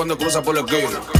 cuando cruza por la esquina.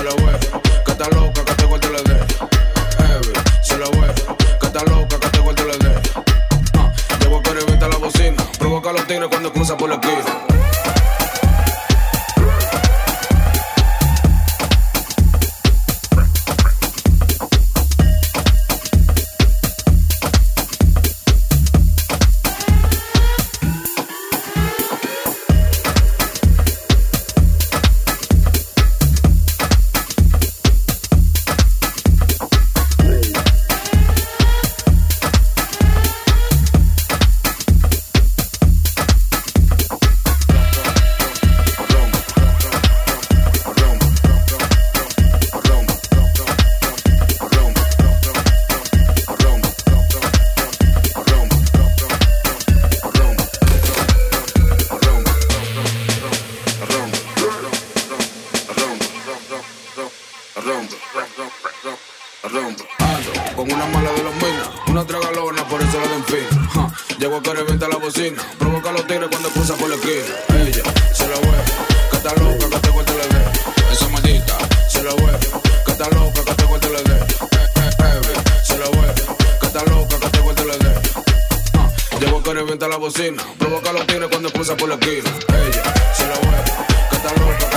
se lo voy. Que está loca, que te la dé. Heavy, se lo voy. Que está loca, que te la de. Uh, ah, llevo a la bocina. Provoca a los tigres cuando cruza por la esquina. Ando con una mala de los minas, una tragalona, por eso le den fin. Ja, llego a que revienta la bocina, provoca a los tigres cuando cruza por la esquina. Ella se la huevo, que está loca, que te corte la idea. Esa maldita se la huevo, que está loca, que te corte la idea. Eh, eh, eh, se la huevo, que está loca, que te corte la idea. Ja, llego a que revienta la bocina, provoca a los tigres cuando cruza por la esquina. Ella se la huevo, que está loca.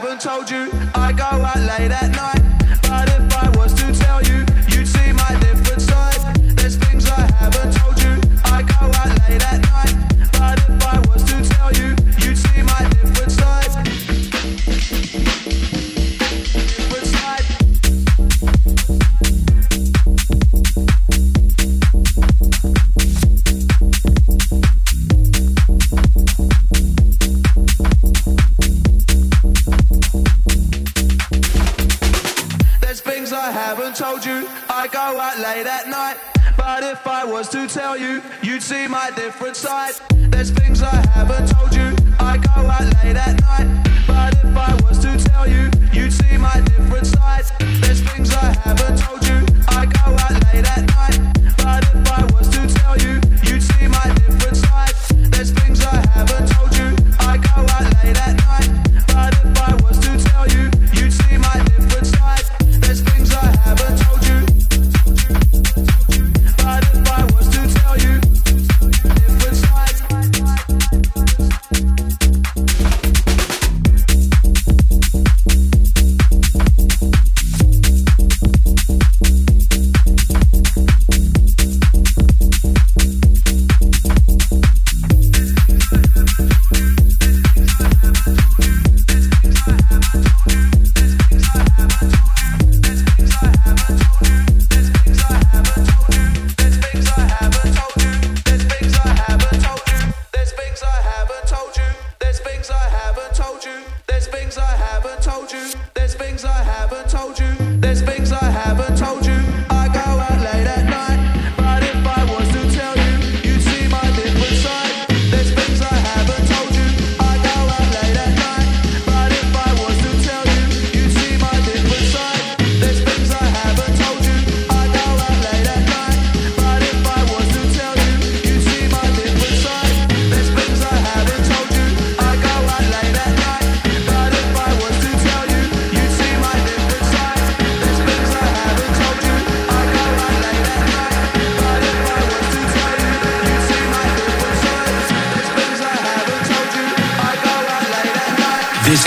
haven't told you I go out late at night.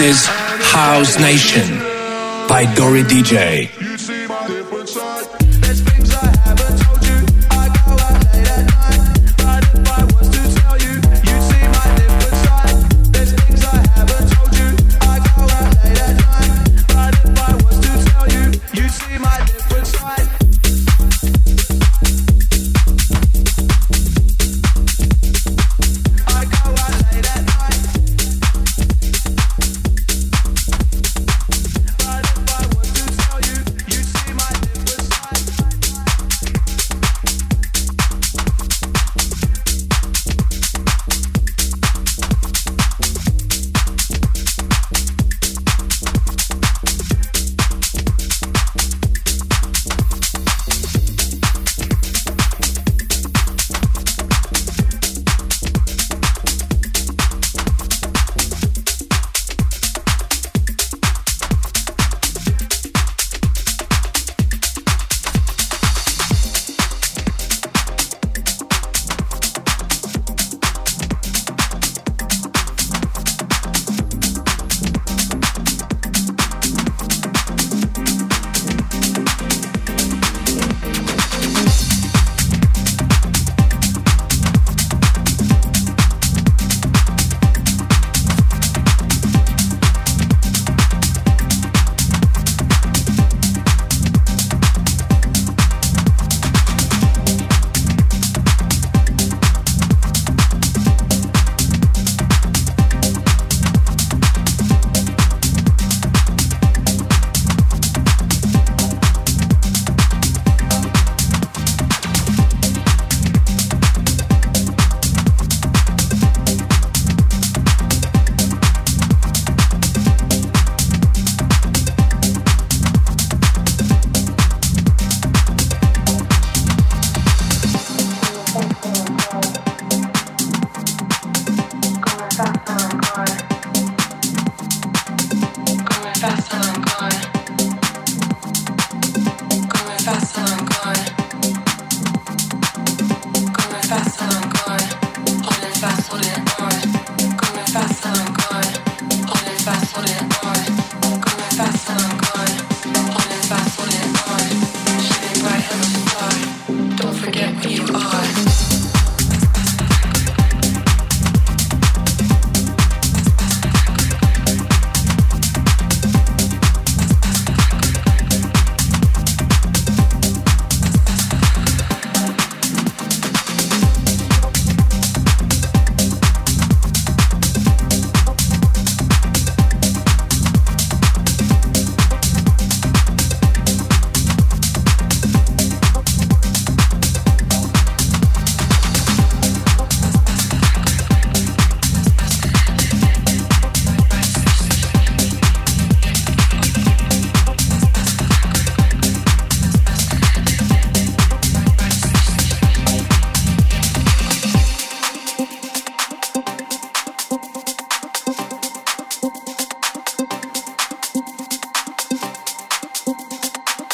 is House Nation by Dori DJ.